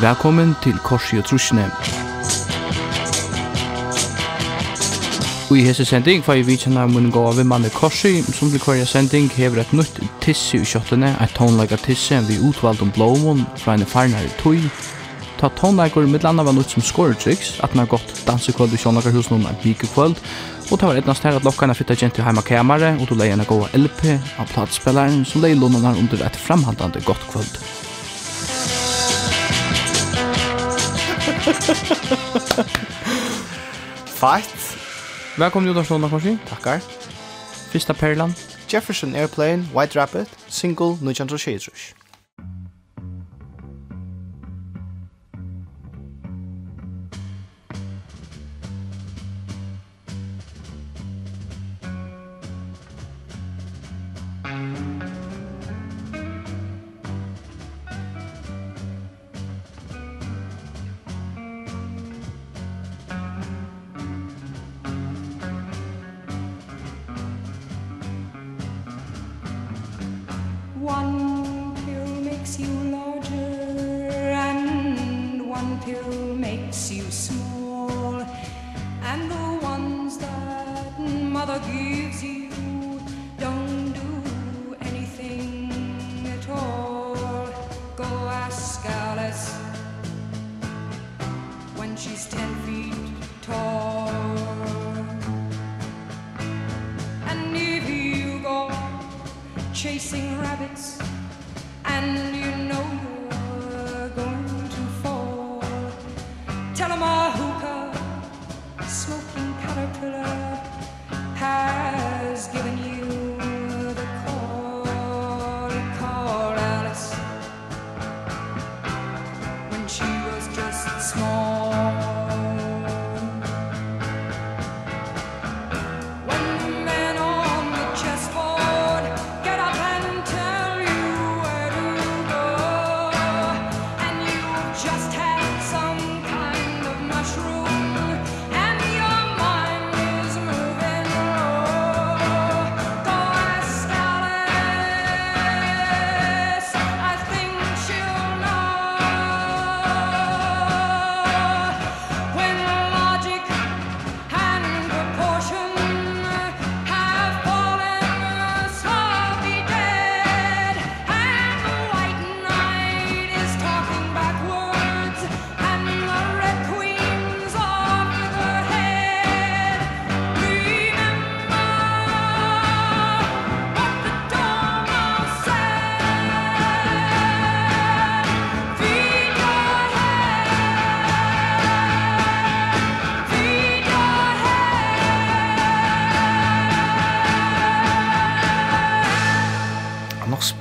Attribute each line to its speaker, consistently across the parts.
Speaker 1: Velkommen til Korsi og Trusjene. Og i hese sending får jeg vidtjene mun gå av manne Korsi, som blir kvarja sending hever et nytt tisse i kjøttene, et tonleika tisse vi utvald om blåmån fra en farnare tøy. Ta tonleikor midlanda var nytt som scoretricks, at man har gått dansekvöld i kjønnakarhus noen er og det var etnast her at lokkarna flytta gent til heima kamare, og du leie en gåa LP av platspelaren, som leie lunnen under et framhandlande godt kvöld.
Speaker 2: Fight.
Speaker 1: Välkommen Jonas Lundna Korsi.
Speaker 2: Tackar.
Speaker 1: Fyrsta perlan.
Speaker 2: Jefferson Airplane, White Rabbit, single
Speaker 3: 1960. mother gives you don't do anything at all. Go ask Alice when she's 10 feet tall. And if you go chasing rabbits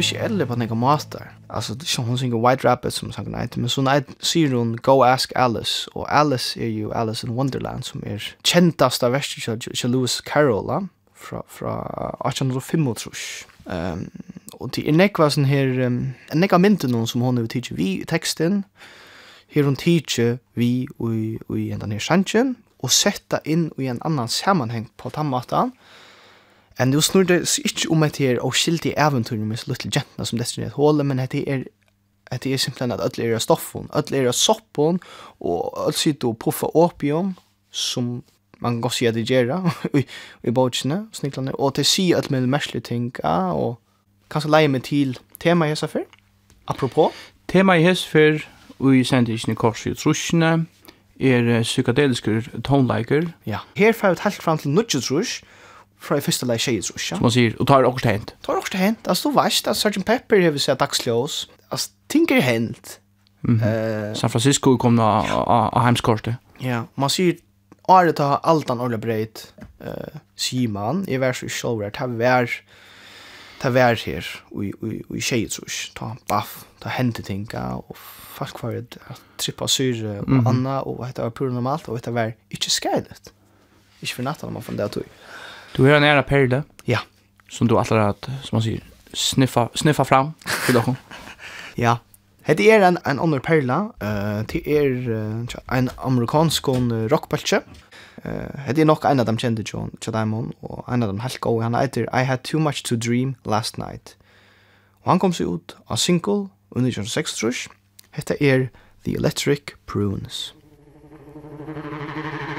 Speaker 2: speciell på några master. Alltså det som hon synger White Rabbit som sang night men så night ser hon Go Ask Alice och Alice är ju Alice in Wonderland som är kändast av värsta Lewis Carroll fra fra 1805 Ehm och det är nekva sån här um, nekva mynte någon som hon övertiger vi texten her hon teacher vi och i en den här chansen och sätta in i en annan sammanhang på tammatan. Mm En du snur det ikke om at det er avskiltig eventyr med så lille jentene som destiny et hålet, men at det er at det er simpelthen at alle er av stoffen, alle er av soppen, og alle sitter og puffer opium, som man kan godt si at det gjør i, i båtsene, sniklene, og til si at med merslige ting, ja, og kanskje leie meg til tema i hese før, apropos.
Speaker 1: Tema i hessa før, og i sendingen i korset i trusjene, er psykadeliske tonleiker.
Speaker 2: Ja, her får vi helt fram til nudgetrush, fra i første leie tjejer, ja.
Speaker 1: Som man sier, og tar okkur hent.
Speaker 2: Tar også hent. Altså, du veist at Sgt. Pepper har vi sett dagsljøs. Altså, ting er hent. Mm -hmm.
Speaker 1: uh, San Francisco kom da av heimskortet.
Speaker 2: Ja, man sier, Are ta alt han ordentlig breit, uh, sier man, i vers og sjåvært, ta vær, ta vær her, og i tjejer, tror Ta baff, ta hente tinga, og folk var et trippa syre og mm -hmm. anna, og dette var pur normalt, og dette var ikke skrevet. Ikke for natten, man fann det at
Speaker 1: du... Du har en ära perle.
Speaker 2: Ja.
Speaker 1: Som du alltid har, som man säger, sniffa, sniffa fram till dig.
Speaker 2: ja. Det är en, en annan perla. Uh, det är uh, en amerikansk uh, rockbaltje. Uh, det är nog en av dem kände John, Chadaimon. Och en av dem helt god. Han heter I had too much to dream last night. Og han kom seg ut av single under 26 trus. Hette er The Electric Prunes.
Speaker 4: Thank you.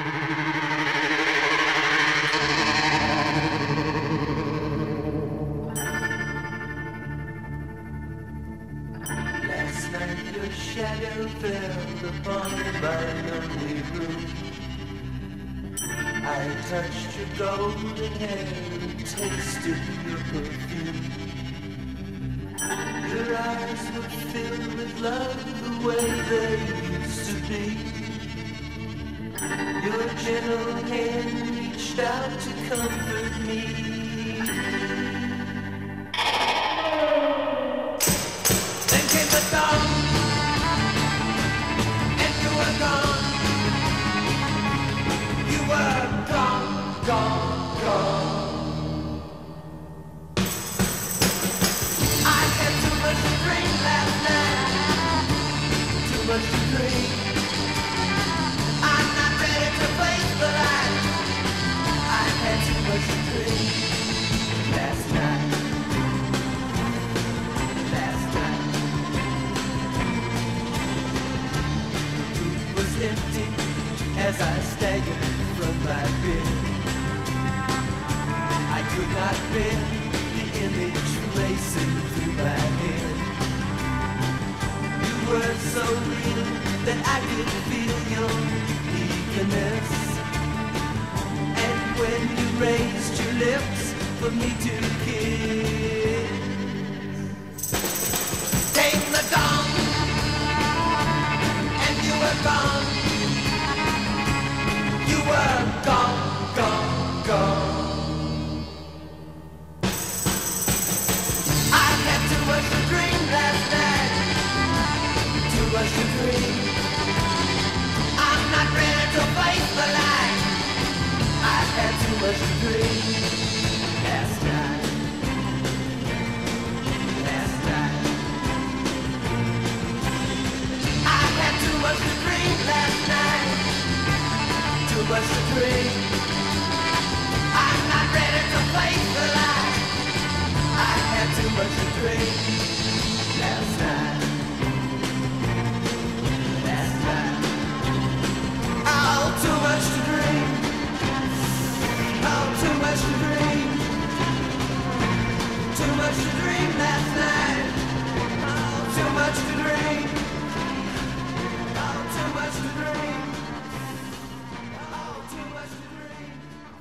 Speaker 4: violently blue I touched your golden hair and tasted your perfume Your eyes were filled with love the way they used to be Your gentle hand reached out to comfort me.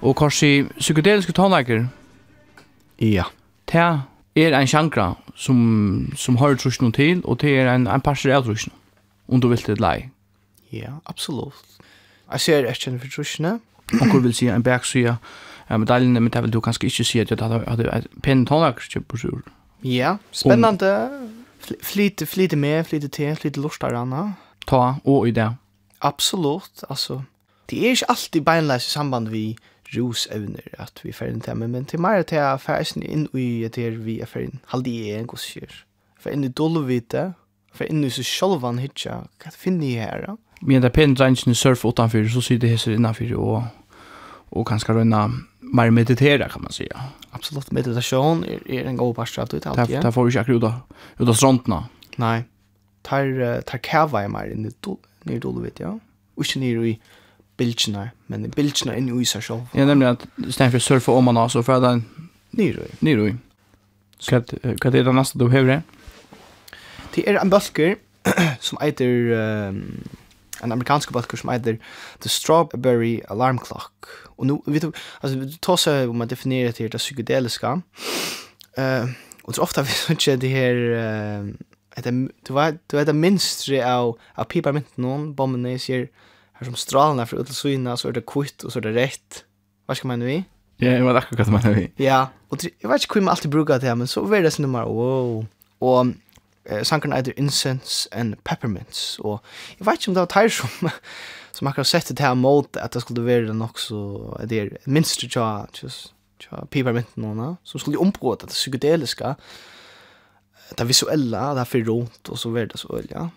Speaker 1: Og korsi psykedeliske tonleikar?
Speaker 2: Ja.
Speaker 1: Det er ein sjankra som, som har trusjon til, og det er ein, en parser av trusjon, om du vil til lei.
Speaker 2: Ja, absolutt. Jeg ser ikke en for trusjene.
Speaker 1: Og vil si en baksida av medaljen, men det vil du kanskje ikke si at du hadde et pen på sjølvs.
Speaker 2: Ja, spennende. Flyte, flyte med, flyte til, flyte lort anna.
Speaker 1: Ta, og i det.
Speaker 2: Absolut, alltså. Det är ju alltid beinleis i samband vi rosevner att vi fer inn til men till mer till att färsen in i det er vi är färden halde i en gossier. För in i dolvite, för in i så självan hitja, vad finner her här?
Speaker 1: Men det pen drängen surf utanför så sitter det här innanför och och kanske röna mer meditera kan man säga.
Speaker 2: Absolut meditation är, er en god pastor att uttala.
Speaker 1: det får vi ikke akkurat ut av strandna.
Speaker 2: Nej. Tar tar kava i mer in i nere Dolvit, ja. Og ikke nere i bildsene, men bildsene inn i seg selv.
Speaker 1: Ja, nemlig at stedet for surfa om man så får den
Speaker 2: nere i.
Speaker 1: Nere i. Hva er det neste du hever
Speaker 2: det? Er en bølger som eiter, um, en amerikansk bølger som eiter The Strawberry Alarm Clock. Og nu, vet du, altså, vi tar seg om man definerer det her, det psykedeliska. Uh, og så ofta vi sånn ikke det her, uh, det du vet du vet det minstre av av pipa mint någon bomben är ser här som strålarna för ut syna så er det kvitt og så er det rett hva skal man vi
Speaker 1: Ja, jag vet akkurat vad man vi
Speaker 2: Ja, og jeg vet ikke hva man alltid brukar det men så är det nummer wow. og eh, sankarna heter Incense and Peppermints og jag vet inte om det var tær som som akkurat sett det her mot at det skulle vara den er det är minst tja just tja peppermint nåna som skulle ombröta det psykedeliska det visuella, det här för runt och så vidare så väl, ja.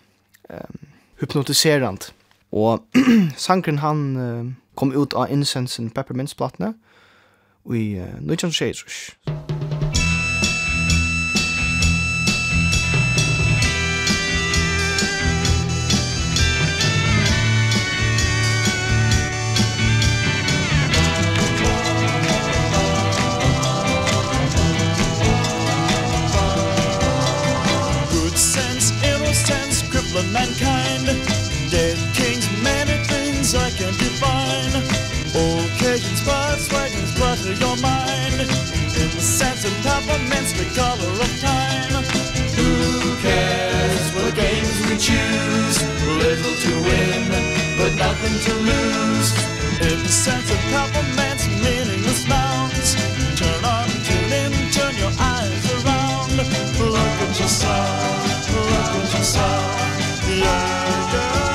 Speaker 2: Ehm hypnotiserande. Och Sankren han uh, kom ut av Incense and Peppermints platna i uh,
Speaker 5: 1960. government's the color of time.
Speaker 4: Who cares what games we choose? Little to win, but nothing to lose.
Speaker 5: In the sense of government's meaningless nouns Turn on, tune in, turn your eyes around. Look at yourself, look at yourself Yeah, girl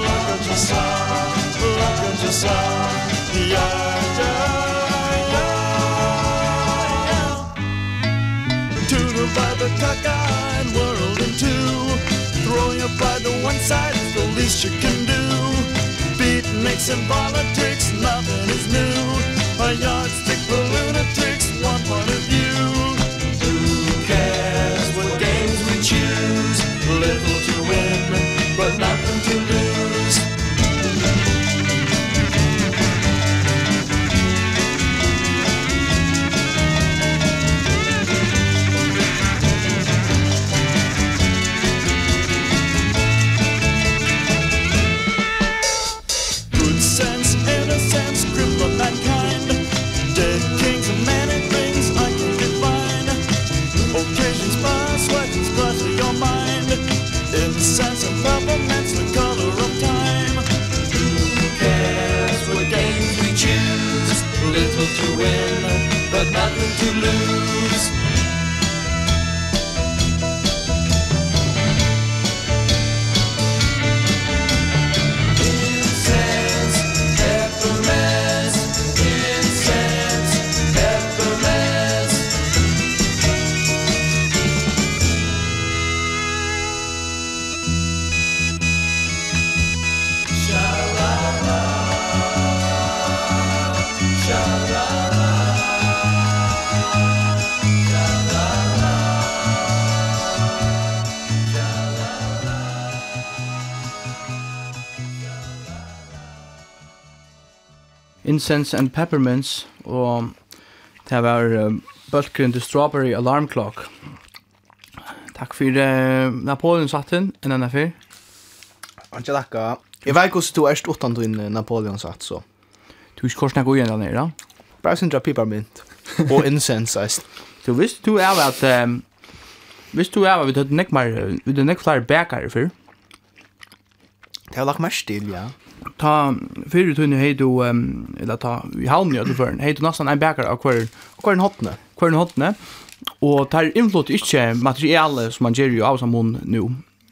Speaker 5: Look at yourself, look at yourself Yeah. you're by the one side It's the least you can do. Beat, mix, and politics, nothing is new. A yardstick for lunatics
Speaker 4: got nothing to lose Incense
Speaker 1: and Peppermints, og det var um, Bulkeren The Strawberry Alarm Clock. Takk for uh, Napoleon satt inn, enn enn fyr.
Speaker 2: Anke takka. Jeg vet hvordan du erst utan du inn Napoleon satt, så.
Speaker 1: Du er ikke korsen jeg går igjen der nere, da?
Speaker 2: Bare sindra peppermint. og incense, eist.
Speaker 1: Du visst du er at... Um, visst du er at vi tøtt nekk mer... Vi tøtt nekk flere bækere fyr.
Speaker 2: Det har lagt mer stil, ja
Speaker 1: ta fyrir tunni hei du um, eller ta i halvni at du førn hei du nesten en bækar av hver
Speaker 2: hver en hotne
Speaker 1: hver en hotne og tar influt ikkje materiale som man gjør jo av samon nu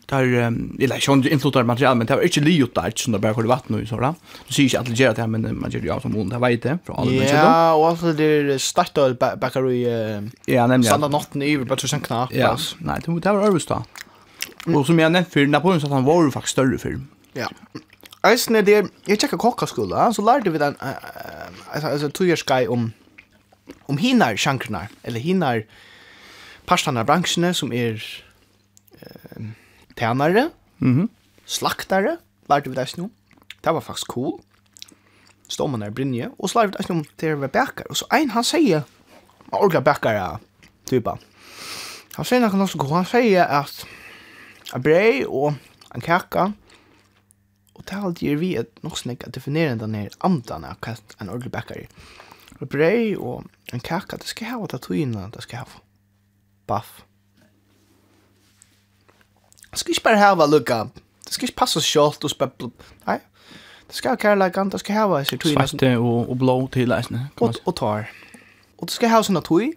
Speaker 1: tar um, eller ikkje hon influtar materiale men tar ikkje liot der ikkje sånn bare hver vatten og sånn du sier ikkje at det gjør det men man gjør jo av samon det veit det fra alle mennesker
Speaker 2: ja og alt det der starta bækar i
Speaker 1: ja nemlig
Speaker 2: sanda natten i bare tusen knapp
Speaker 1: ja nei det var Ørvestad og som jeg nevnte fyrir Napoleon sa at han var jo faktisk større film
Speaker 2: ja. Eisen er det, jeg tjekka kokkaskola, så lærte vi den, altså, altså skai om, om hinar sjankrene, eller hinar parstene bransjene som er eh, tænare,
Speaker 1: mm
Speaker 2: -hmm. slaktere, lærte vi det eisen om. Det var faktisk cool. Ståman er brinje, og så lærte vi det eisen om til å være. Og så ein, han sier, orga orker bækker, typa. Han sier noe som han sier at, at brei og en kaka, Og det er alltid vi at nok snakk at definere den her andan av hva en ordentlig bakker er. Og brei og en kaka, det skal hava tatuina, det skal hava. Baff. Det skal ikke bare hava lukka. Det skal ikke passe kjolt og spepp. Nei. Det skal hava kærleikan, det skal hava eisir tuina.
Speaker 1: Svarte og, og blå til eisne.
Speaker 2: Og, og tar. Og det skal hava sånne tui,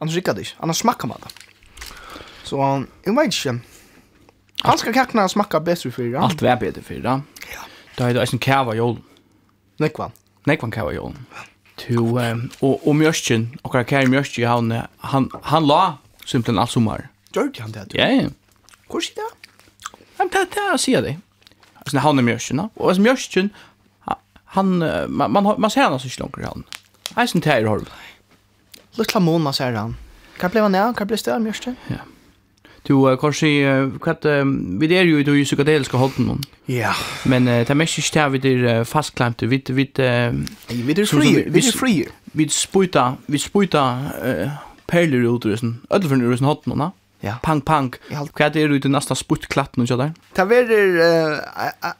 Speaker 2: annars rikka det ikke, annars smakka man det. Så, jeg vet ikke. Han skal kakna smakka bedre fyrir.
Speaker 1: Alt vær bedre fyrir,
Speaker 2: ja.
Speaker 1: Da er det eisen kæva jól.
Speaker 2: Nekvan.
Speaker 1: Nekvan kæva jól. To, um, og, og Mjørstjen, okkar kæri i han, han, han la simpelthen alt sommar.
Speaker 2: Gjørte han det?
Speaker 1: Ja, ja.
Speaker 2: Hvor sier det?
Speaker 1: Men det, det er sier det. Altså, han er Mjørstjen, da. Og altså, Mjørstjen, han, man, man, man ser han altså ikke langt i han. Eisen tæri horv.
Speaker 2: Lutla måna sier han. Hva ble han av? Hva ble stedet Mjørstjen? Ja.
Speaker 1: Du uh, kanske uh, vi er jo i ju psykadeliske holden någon.
Speaker 2: Ja.
Speaker 1: Men uh, det er mest ikke det vi er uh, fastklämt vi vi uh,
Speaker 2: vi
Speaker 1: det
Speaker 2: frier.
Speaker 1: vi
Speaker 2: vi er frier.
Speaker 1: Vi sputa vi sputa uh, perler ut ur sen. Öll för ur sen hållen va?
Speaker 2: Ja.
Speaker 1: Pang pang. Hva er det du nästa sputt klatt nu så där?
Speaker 2: Det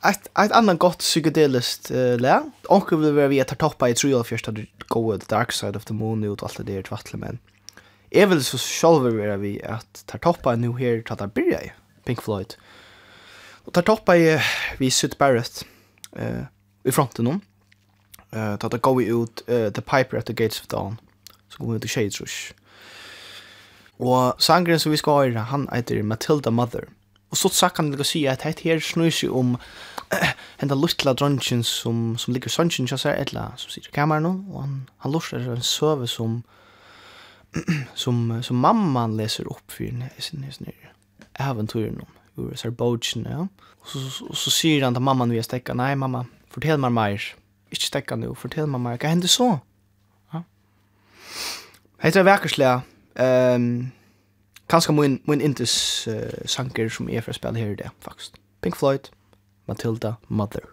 Speaker 2: et, et ett godt gott uh, le. Och vil være vi etter toppa i tror jag första the dark side of the moon ut alt det der där tvattlemen. Jeg vil så selv være vi at tar toppa nu her til at byrja i Pink Floyd. Og tar toppa i vi Sid Barrett uh, i fronten om. Uh, til at gå ut uh, The Piper at the Gates of Dawn. Så går vi ut i Shades Rush. Og sangren som vi skal høre, han heter Matilda Mother. Og så sagt han lika si at heit her snur seg om en henda luttla dronjen som, som ligger sannsyn, som sier etla, som sier i kameran, og han, han lurer en søve som som som mamman läser upp för henne sin, sen äventyren om ur Sarbogen ja. Och så så, så säger han till mamman vi stäcka nej mamma fortell mig mer. Inte stäcka nu fortell mig mer. Vad hände så? Ja. Heter verkligen ehm um, kanske min min intes uh, sanker som är för spel här det faktiskt. Pink Floyd Matilda Mother.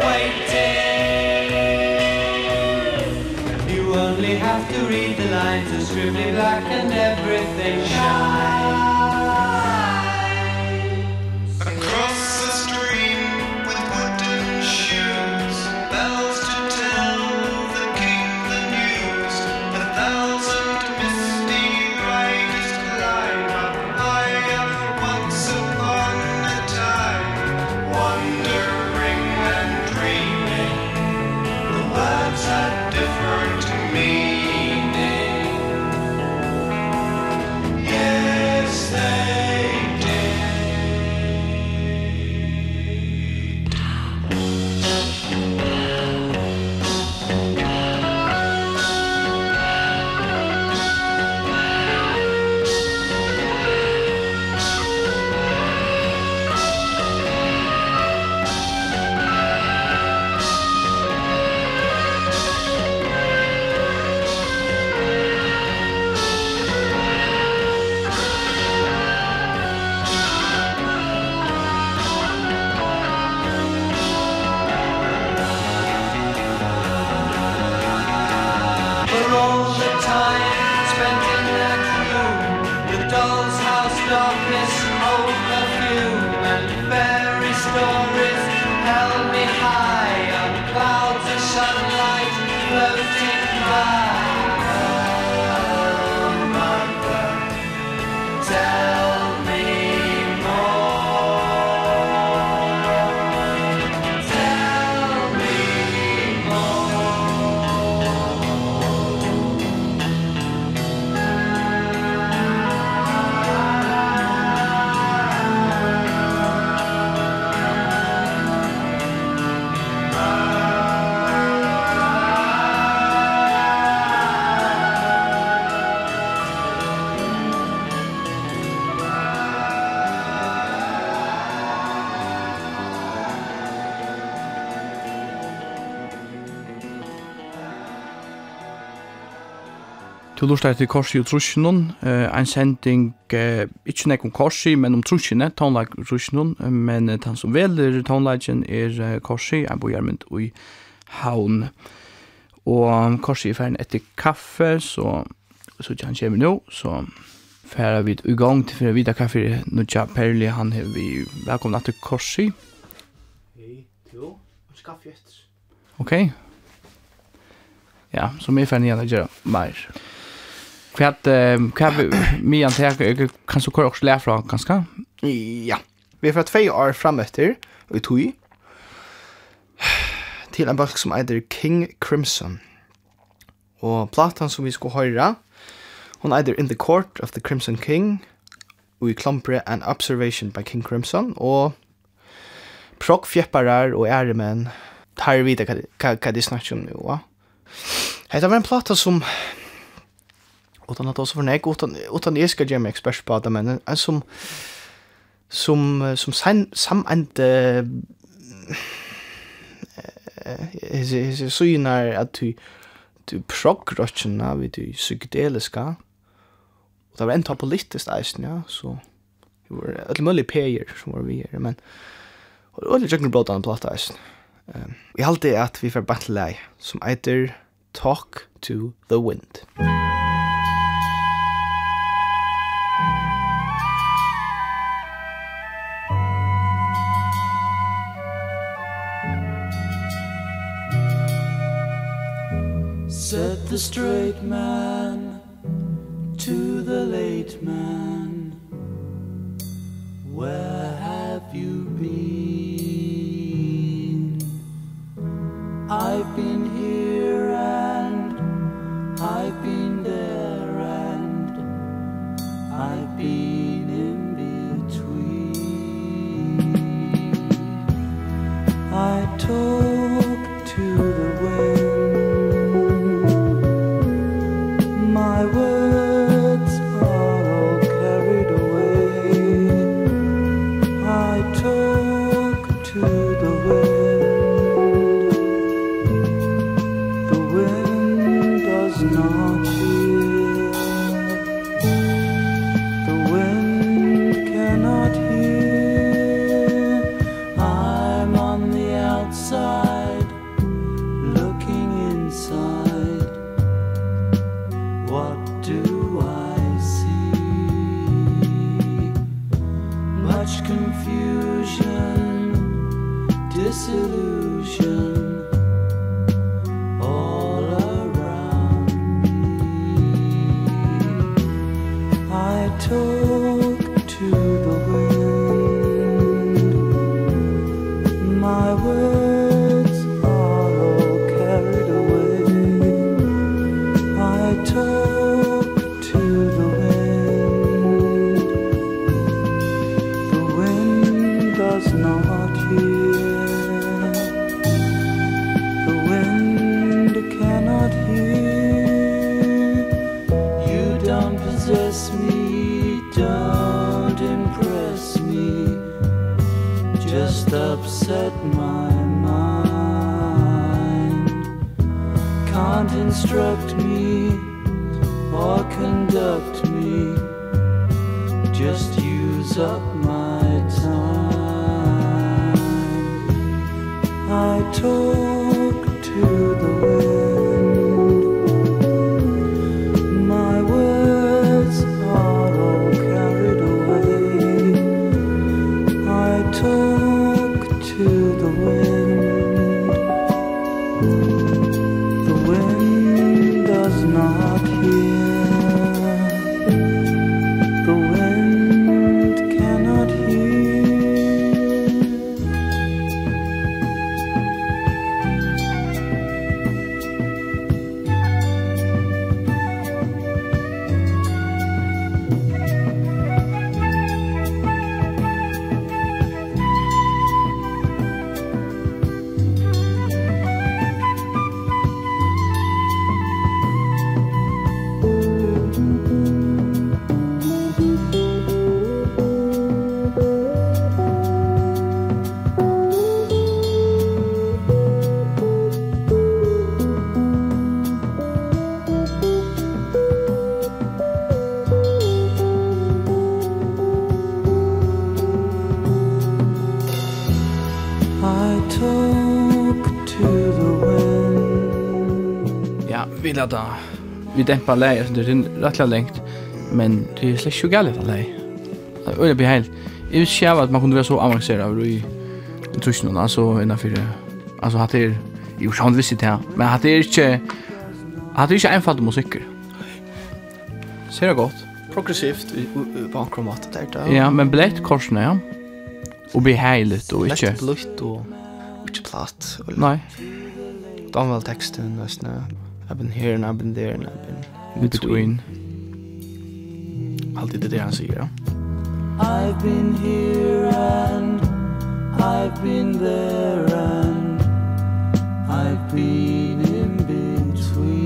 Speaker 6: waiting. You only have to read the lines of scribbly black and everything shines. Bye.
Speaker 1: Du lustar til korsi og trusjonen, uh, en sending, uh, ikke nek om korsi, men om trusjene, tonlag trusjonen, men uh, han som veler tonlagen er uh, korsi, en bojarmynd i Havn. Og um, korsi er ferdig etter kaffe, så, så ikke han kommer nå, så færa vi i gang til fyrir vidar kaffe, nu tja Perli, han er vi velkomna til korsi.
Speaker 2: Hei, jo, han kaffe etter.
Speaker 1: Ok. Ja, så mer ferdig igjen å gjøre mer. Ja. Kvært kvært mig mian tær kan så kör också lära från ganska.
Speaker 2: Ja. Vi har fått två år fram efter i tog till en bok som heter King Crimson. Og platan som vi ska höra hon heter In the Court of the Crimson King og i klompre An Observation by King Crimson og prock fjepparar og ärmen tar vi det hva de snakker om nu. Hetta var en plata som utan att också för nej utan utan det ska ge mig expert på det men en som som som sen sam ante is är så ju när att du du progression av det psykedeliska. Och det var en politiskt eisen ja så det var ett möjligt payer som var vi är men och det jag bråta en platta eisen ehm vi håller att vi för battle som heter talk to the wind.
Speaker 4: the straight man to the late man. Where have you been? I've been told I talk to the wind.
Speaker 1: da. Vi dempa lei, så det er rettelig lengt, men det er slett så galet att lei. det er är bli helt Jeg vil säga at man kunne være så avancerad över i tusen alltså innanför det alltså att det är jo han visste det men hatt er ikke, hatt er ikke är inte enfalt musiker ser det godt.
Speaker 2: progressivt på akkurat en kromat där
Speaker 1: ja men blätt korsene, ja Og bli och og ikke.
Speaker 2: Lett blutt, og ikke platt. Nej
Speaker 1: Dan
Speaker 2: vel teksten, veist I've been here and I've been there and I've been
Speaker 1: in between.
Speaker 2: Alltid det det han säger. Ja.
Speaker 4: I've been here and I've been there and I've been in between.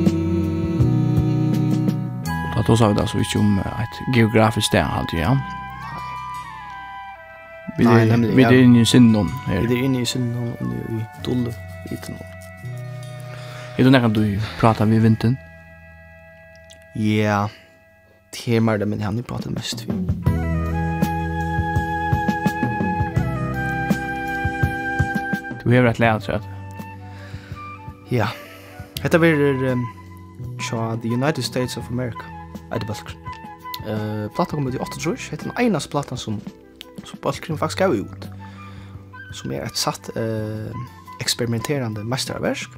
Speaker 1: Och då sa vi det så inte om ett geografiskt sted alltid, ja. Vi är inne i Sindon.
Speaker 2: Vi är inne i Sindon och inne i Dolle. Vi är
Speaker 1: Er du nekkan du pratar vi vinten?
Speaker 2: Ja, det det, men han har pratat mest vi.
Speaker 1: Du hever et leia, tror
Speaker 2: Ja, Hetta verður um, tja, The United States of America. Är det balkgrunn? Uh, platan kom ut i 8 trus, heter den enas platan som, som balkgrunn faktisk gav ut. Som er et satt uh, eksperimenterande mestarverk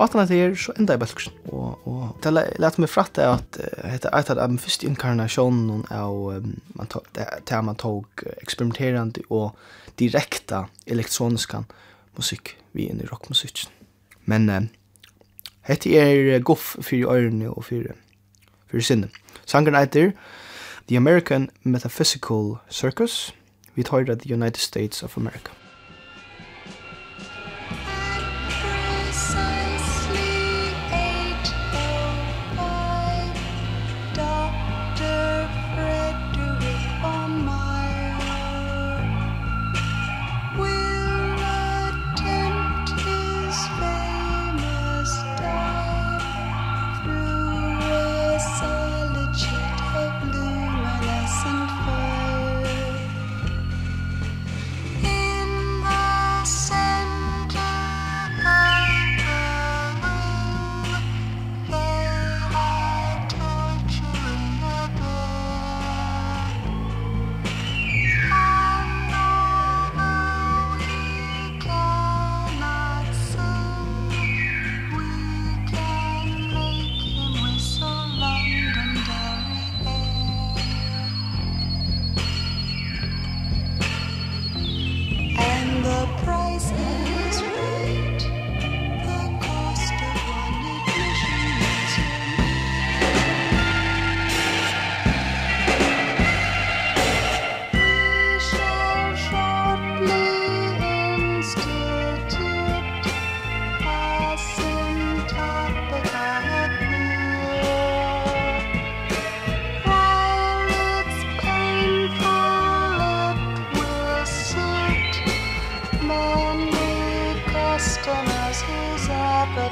Speaker 2: åttan at her, så enda i bølgsen. Og, og det lett meg fratte at dette er et av den første inkarnasjonen av man tog, det, det man tog eksperimenterende og direkta elektroniska musikk vi inn i rockmusikken. Men uh, hette er goff fyrir øyrene og fyrir, fyrir sinne. Sangren eiter The American Metaphysical Circus, vi tar det The United States of America.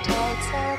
Speaker 3: talks are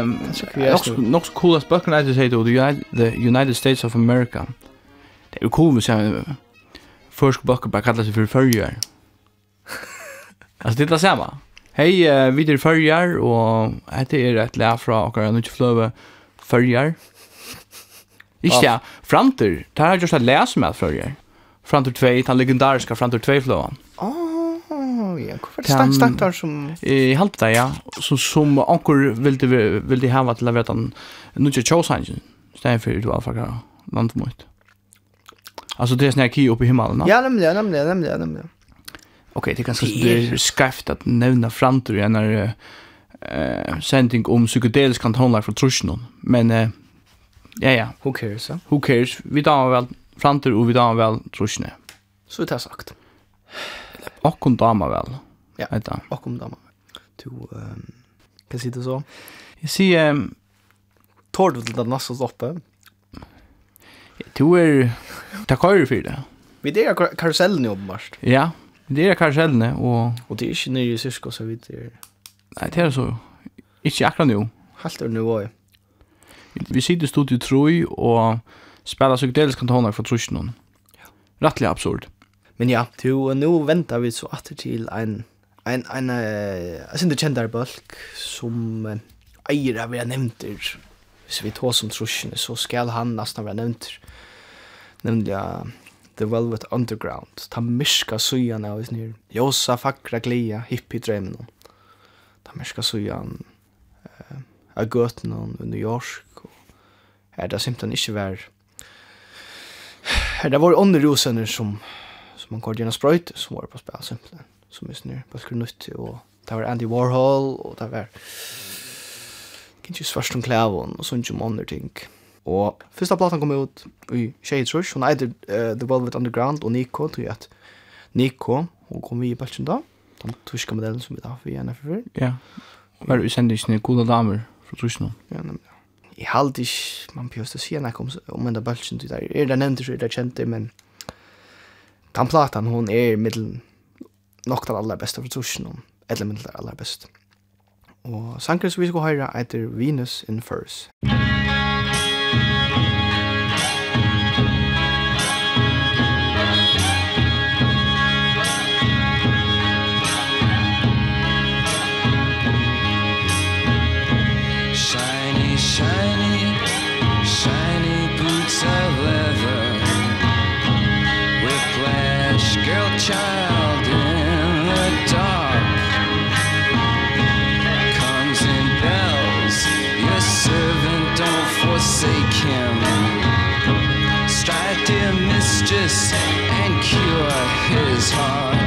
Speaker 2: Um,
Speaker 1: Nog så cool att böckerna heter The United States of America. Det är ju cool, vi så först böcker bara kallar sig för förrjör. alltså det är det samma. Hej, uh, vi är förrjör och det är ett lä från och jag inte flöva förrjör. Ikke ja, framtur, det har just att läsa med förrjör. Framtur 2, den legendariska framtur 2 flövan.
Speaker 2: Åh, vi? Hvorfor er det stantar som...
Speaker 1: Jeg halte det, ja. Så, som anker vil de, vil de hava til å veta den ikke tjåsangen, stedet fyrir du avfakker landmått. Altså det er sånn jeg kier oppe i himmelen.
Speaker 2: Ja, nemlig, nemlig, nemlig, nemlig.
Speaker 1: Ok, det er ganske
Speaker 2: det
Speaker 1: er skreft at nevna framtur i en uh, sending om psykedelisk kantonlag fra Trusjnån, men... Uh, Ja, ja.
Speaker 2: Who cares, ja?
Speaker 1: Who cares? Vi tar vel framtur, og vi tar vel trusjene.
Speaker 2: Så vi tar sagt.
Speaker 1: Okkom dama väl.
Speaker 2: Ja, Eta. okkom dama. Du, um, kan si det så?
Speaker 1: Jeg sier, um,
Speaker 2: Tår du til det neste stoppe?
Speaker 1: Du er, takk høyre for det.
Speaker 2: Vi det är karusellen i åpenbart.
Speaker 1: Ja, vi er karusellen, og...
Speaker 2: Og det er ikke nye sysko, så vidt det er...
Speaker 1: Nei, det er så, ikke akkurat nå.
Speaker 2: Helt er nivå.
Speaker 1: Vi sitter i studiet troi, og spiller psykedelisk kantoner fra trusjonen. Ja. Rattelig absurd. Ja.
Speaker 2: Men ja, to nu väntar vi så att till en en en eh sin det bulk som eier av jag nämnt Hvis vi tar som trusjene, så skal han nesten være nämnt. Nemlig uh, The Velvet Underground. Ta myrka sujan av oss nyr. Josa fakra glia, hippie drømmen. Ta myrka sujan uh, av gøten i New York. Og her det simpelthen ikke vær... Her det var ånderosener som Så man går gjennom spröjt som var på spil, simpelthen. Som minns snur, på skulle nytt och det var Andy Warhol og det var kanske svarst om klävon og sånt som andre ting. Og første platan kom ut i Shades Rush. Hon ägde uh, The Velvet Underground og Nico tror jeg at Nico hun kom i Belgien da, Den tyska modellen som vi da, för gärna för.
Speaker 1: Ja. var vi sände ju coola damer fra Tyskland.
Speaker 2: Ja, nemlig. Jeg halte ikke, man pjöste sig när kom om en där Belgien där. Er där så er det kände men den platan hon är er middel den allra bästa för tusen eller middel alla bästa. Och sankris vi ska höra heter Venus in
Speaker 7: First. his heart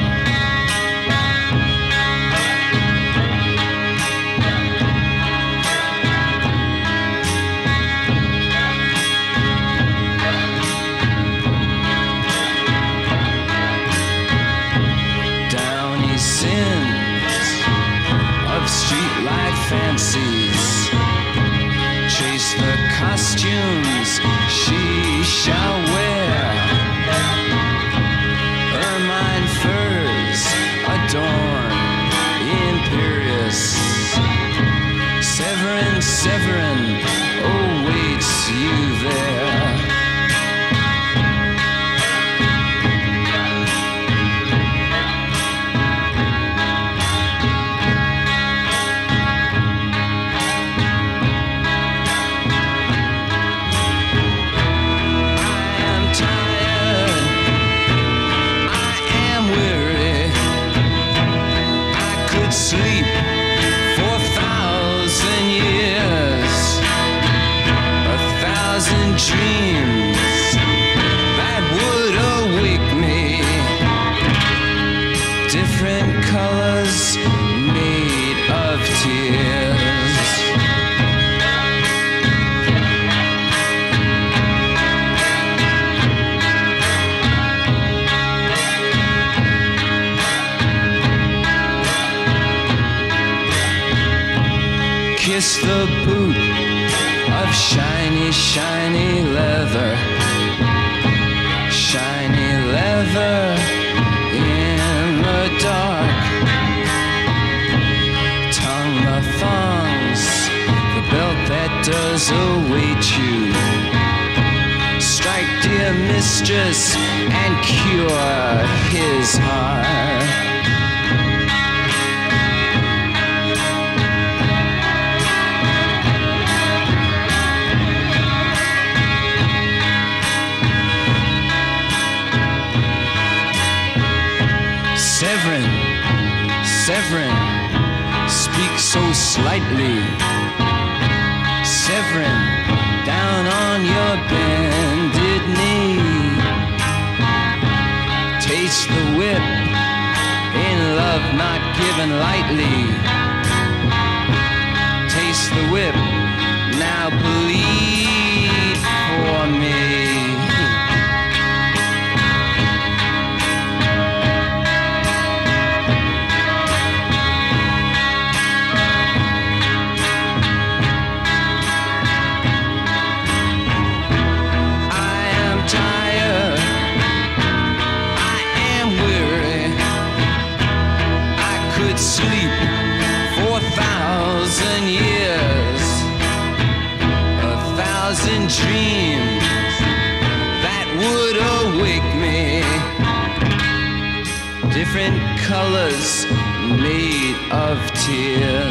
Speaker 7: fancies Chase the costumes she shall Severin. Speak so slightly. Severin down on your bended knee. Taste the whip. In love not given lightly. Taste the whip. different colors made of tears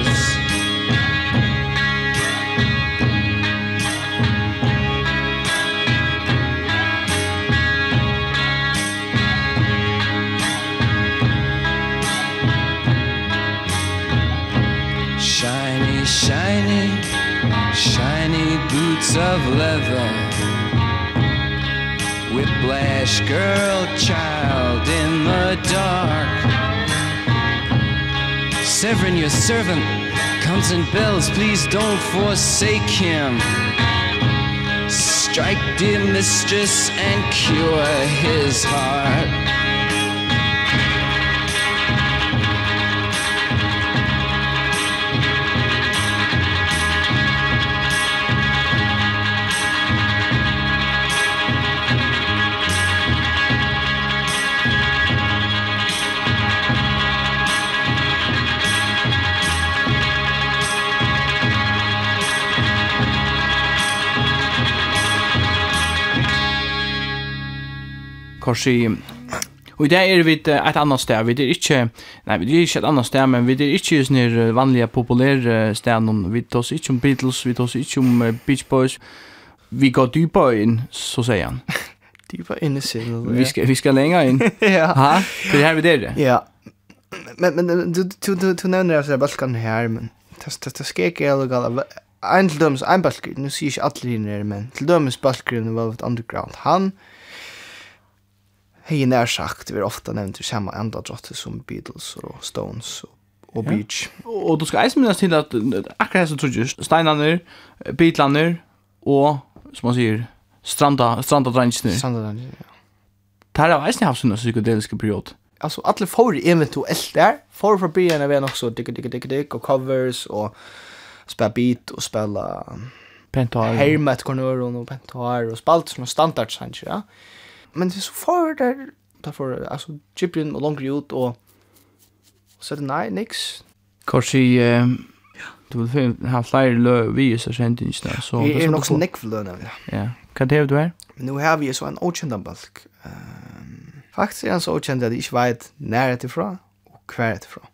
Speaker 7: Splash girl child in the dark. Severin your servant comes and bells please don't forsake him. Strike dear mistress and cure his heart.
Speaker 1: korsi Og det er vi et annet sted, vi er ikke, nei, vi er ikke et annet sted, men vi er ikke sånne vanlige, populære sted, vi tar oss ikke om Beatles, vi tar oss ikke om Beach Boys, vi går dypere inn, så sier han.
Speaker 2: dypere inn i sinnet.
Speaker 1: Vi skal, vi skal lenger inn.
Speaker 2: ja.
Speaker 1: Ha? Det er her vi der.
Speaker 2: Ja. Men, men du, du, du, du nevner altså balkan her, men det, det, det skal ikke jeg lage Ein til dømes, ein balkgrin, nu sier ikke alle hinner, men til dømes balkgrin var Velvet underground. Han, hei när sagt vi ofta nämnt i samme enda drottet som Beatles och Stones och og Beach. Ja.
Speaker 1: Og du skal eisen minnes til at akkurat hese trudger, steinene, bitlene og, som man sier, stranda, stranda drangene.
Speaker 2: Stranda drangene, ja.
Speaker 1: Det her har eisen haft sånne psykedeliske period.
Speaker 2: Altså, alle får eventuelt der, får fra byen av en også, digga digga digga digga og covers, og spela beat, og spela...
Speaker 1: Pentar.
Speaker 2: Hermet, kornøren, og pentar, og spalt som standard, sant, ja. Ja men det er så far der, derfor, altså, Gibrin og langere ut, og, så er det nei, niks.
Speaker 1: Korsi, eh, du vil ha flere lø vi i så kjentingene, så... Jeg
Speaker 2: er
Speaker 1: nok
Speaker 2: så neck lø, nemlig.
Speaker 1: Ja, hva er du er?
Speaker 2: Men nå har vi så en åkjent balk. Um, faktisk er han så åkjent at jeg ikke vet nær etterfra, og hver etterfra.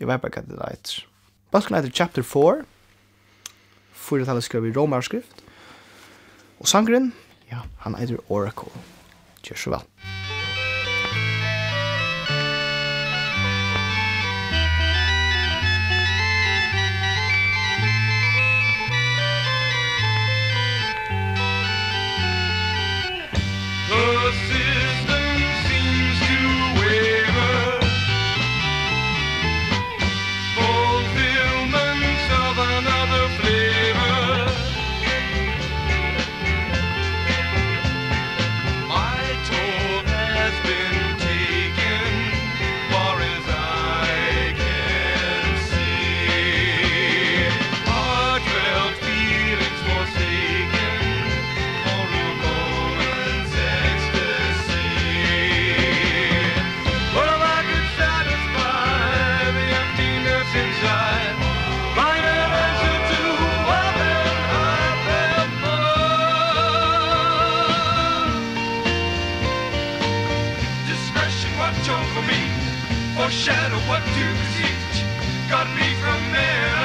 Speaker 2: Jeg vet bare hva det er. Balken heter chapter 4, fyrir talet skriver i romarskrift. Og sangren, ja, han eitir Oracle. Gjør så
Speaker 6: vel. watch over me Foreshadow what to teach Got me from there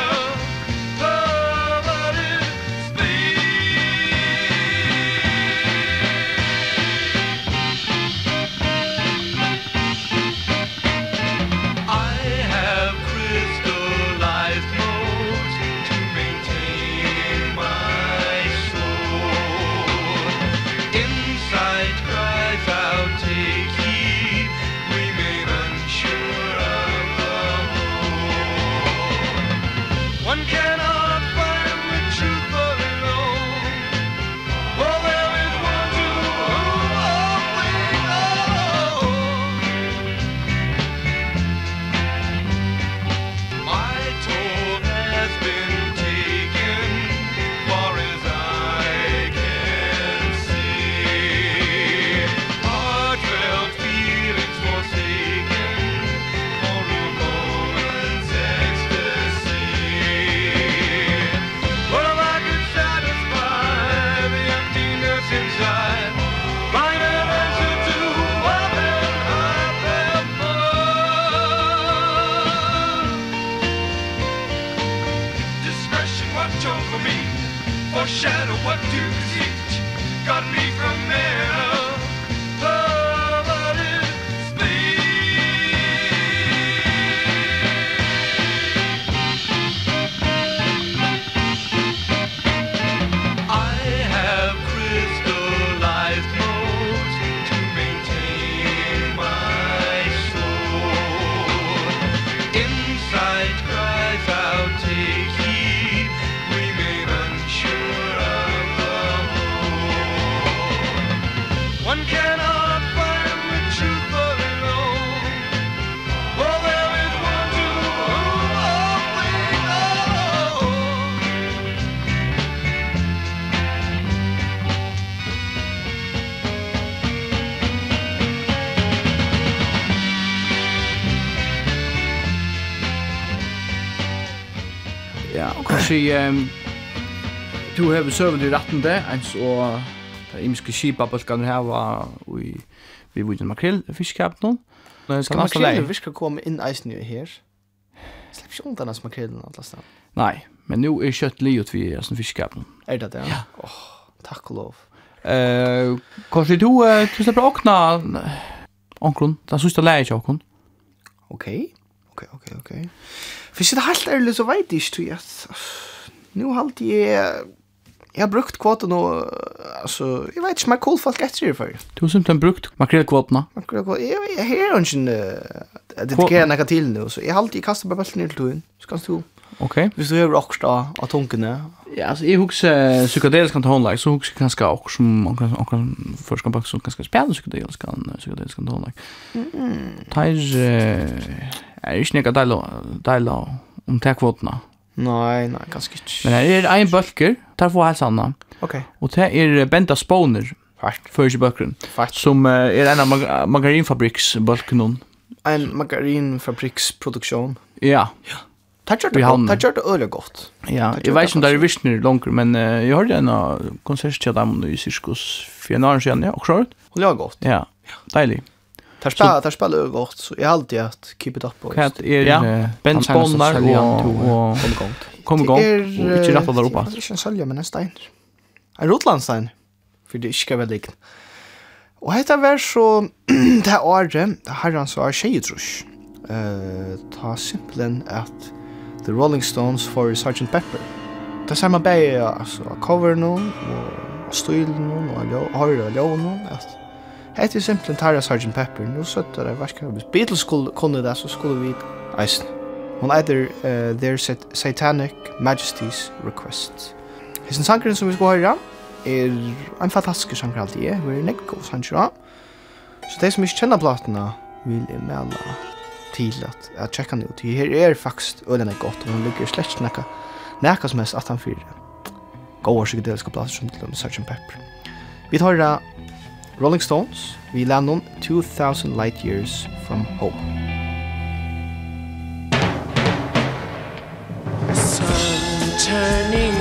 Speaker 1: sier um, du har søvn i retten det, ens og det imiske skipabølgene her var i vi var uten makrell, fiskkapen.
Speaker 2: Skal makrellen skal komme inn eisen jo her? Slipp ikke undan hans makrellen alle stedet.
Speaker 1: Nei, men nu er kjøtt livet vi er som fiskkapen.
Speaker 2: Er det det? Ja. Åh, takk og lov.
Speaker 1: Eh, kanskje du, uh, du slipper åkna onkron, den sørste leie ikke onkron.
Speaker 2: Okej, okej, okej, okej. Hvis jeg det helt ærlig, så vet jeg ikke, tror jeg. Nå halte jeg... Jeg har brukt kvoten og... Altså, jeg vet ikke, men cool folk etter det før.
Speaker 1: Du har simpelthen brukt
Speaker 2: makrelkvotene? Makrelkvotene, jeg, jeg, jeg har ikke... Uh, jeg dedikerer noe til nå, så jeg halte jeg kastet bare bølten til togene. Så kan du...
Speaker 1: Ok.
Speaker 2: Hvis du har akkurat av tunkene,
Speaker 1: Ja, altså, jeg husker psykedelisk kan tonlag så jeg kanske også som man kan och kan forska bak så kanske spela psykedelisk kan psykedelisk kan tonlag. Mm. Tar är ju snäga dela dela om tekvotna.
Speaker 2: Nei, nei, kanske ikke.
Speaker 1: Men her er ein bulker, tar få helt annan.
Speaker 2: Ok.
Speaker 1: Og det er Benta Spawner.
Speaker 2: Fast
Speaker 1: för sig
Speaker 2: Fart.
Speaker 1: Som är en av mag bulken.
Speaker 2: En margarinfabriksproduksjon.
Speaker 1: Ja. Ja.
Speaker 2: Det gjør det godt. Det gjør det øyelig godt.
Speaker 1: Ja, jeg vet ikke om det er virkelig langer, men uh, jeg hørte en konsert til dem i Sirkus for en annen siden, ja, också. hørt.
Speaker 2: Hun gjør godt.
Speaker 1: Ja, deilig.
Speaker 2: Det spiller, det spiller godt, så jeg har alltid hatt keep it up.
Speaker 1: Hva er
Speaker 2: ja.
Speaker 1: Ben
Speaker 2: Sponner
Speaker 1: og
Speaker 2: Kom i gang.
Speaker 1: og ikke rappet der oppe.
Speaker 2: Det er ikke en sølje, men en stein. En rotlandstein, for det ikke er veldig likt. Og dette var så, det er året, herren så er tjejetrusj. Uh, ta simpelen at The Rolling Stones for Sgt. Pepper. Det ser man bare altså, av coveren og av stilen og av høyre og ljøen at hette er simpelthen Tarja Sgt. Pepper. Nå søtter det hva verskar hvis Beatles skulle kunne det, så skulle vi eisen. Hun eitir uh, Their sat Satanic Majesty's Request. Hesten sangren som vi skal høre er en fantastisk sangren alltid, Hun er nekko sangren. Så de som ikke kjenner platene vil jeg mena til at, jeg tjekker den ut. Her er faktisk ølen godt, og hun ligger slett ikke nekka, nekka som helst at han fyrir gode psykedeliske plass som til Sgt. Pepper. Vi tar da Rolling Stones, vi lander om 2000 Light Years from Home.
Speaker 8: The sun
Speaker 4: turning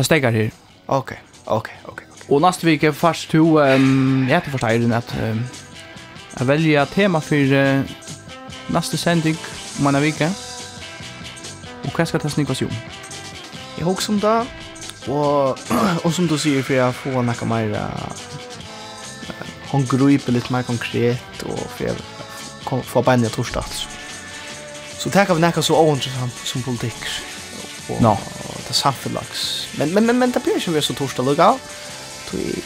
Speaker 4: det stegar her.
Speaker 2: Ok, ok, ok.
Speaker 4: Og nästa vecka fast to ehm jag heter forstår den att jag väljer tema for uh, nästa sending om en vecka. Og hva skal det snickas ju?
Speaker 2: Jeg hooks om där Og og som du sier for jeg får nacka mer hon griper litt mer konkret och för jag får bara en torsdag. Så tenker vi näka så ointressant som politikk.
Speaker 4: Och,
Speaker 2: no det samfällags. Men men men men det blir ikke vi så torsdag lukka.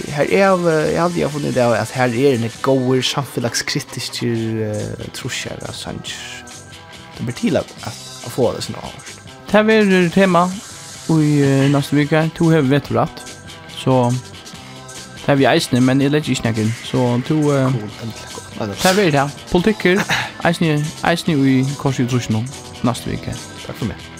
Speaker 2: Her er jeg, jeg jag hade jag det at her er en gode samfällagskritisk uh, trusjer av Sanchez. Det blir til at, at, att få det sånn avst.
Speaker 4: Det här tema i uh, neste vecka. To har vi vet rätt. Så det er vi eisne, men jeg lägger ikke snakken. Så to... Uh,
Speaker 2: cool. det
Speaker 4: här är det här. Politiker, eisne, eisne i korset i trusjarna neste vecka.
Speaker 2: Takk for meg.